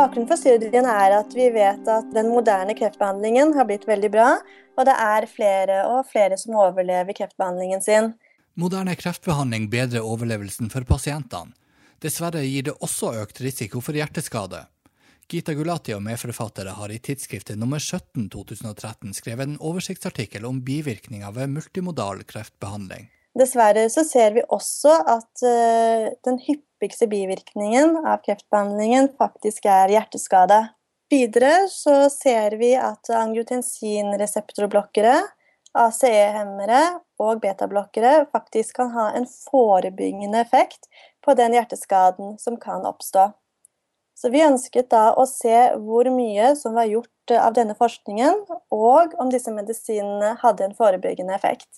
Bakgrunnen for studien er at vi vet at den moderne kreftbehandlingen har blitt veldig bra, og det er flere og flere som overlever kreftbehandlingen sin. Moderne kreftbehandling bedrer overlevelsen for pasientene. Dessverre gir det også økt risiko for hjerteskade. Gita Gulati og medforfattere har i tidsskriftet nummer 17 2013 skrevet en oversiktsartikkel om bivirkninger ved multimodal kreftbehandling. Dessverre så ser vi også at den den hyppigste bivirkningen av kreftbehandlingen faktisk er hjerteskade. Videre så ser vi at angiotensinreseptorblokkere, ACE-hemmere og betablokkere faktisk kan ha en forebyggende effekt på den hjerteskaden som kan oppstå. Så vi ønsket da å se hvor mye som var gjort av denne forskningen, og om disse medisinene hadde en forebyggende effekt.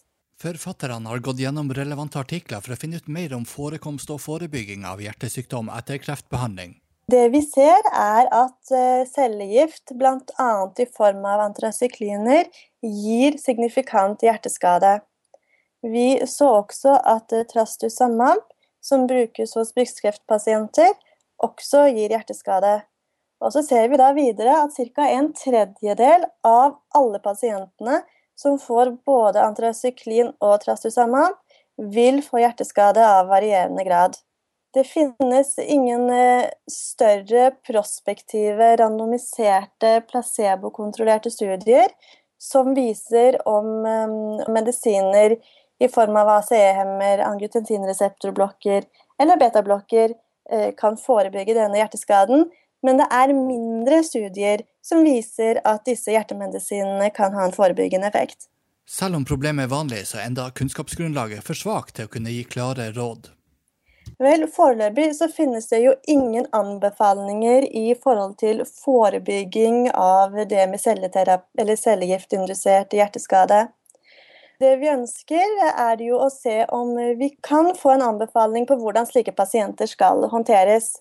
Forfatterne har gått gjennom relevante artikler for å finne ut mer om forekomst og forebygging av hjertesykdom etter kreftbehandling. Det vi ser, er at eh, cellegift, bl.a. i form av antrasykliner, gir signifikant hjerteskade. Vi så også at trastusamamp, som brukes hos brystkreftpasienter, også gir hjerteskade. Og så ser vi da videre at ca. en tredjedel av alle pasientene som får både antrasyklin og trastuzumab, vil få hjerteskade av varierende grad. Det finnes ingen eh, større prospektive, randomiserte, placebokontrollerte studier som viser om eh, medisiner i form av ACE-hemmer, angiotensinreseptorblokker eller betablokker Eh, kan forebygge denne hjerteskaden. Men det er mindre studier som viser at disse hjertemedisinene kan ha en forebyggende effekt. Selv om problemet er vanlig, så er enda kunnskapsgrunnlaget for svakt til å kunne gi klare råd. Vel, Foreløpig så finnes det jo ingen anbefalinger i forhold til forebygging av det med cellegiftindusert hjerteskade. Det vi ønsker, er jo å se om vi kan få en anbefaling på hvordan slike pasienter skal håndteres.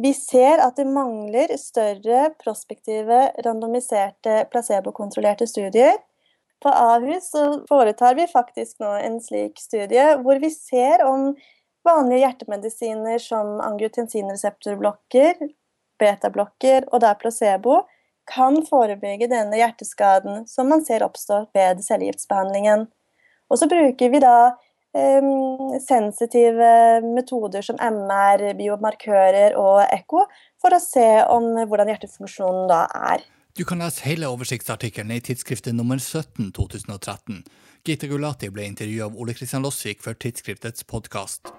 Vi ser at det mangler større prospektive, randomiserte, placebokontrollerte studier. På Ahus foretar vi faktisk nå en slik studie hvor vi ser om vanlige hjertemedisiner som angiotensinreseptorblokker, betablokker og da placebo kan forebygge denne hjerteskaden som man ser oppstå ved cellegiftbehandlingen. Og så bruker vi da sensitive metoder som MR, biomarkører og ekko for å se om hvordan hjertefunksjonen da er. Du kan lese hele oversiktsartikkelen i tidsskriftet nummer 17 2013. Gita Gulati ble intervjua av Ole Kristian Lossvik for tidsskriftets podkast.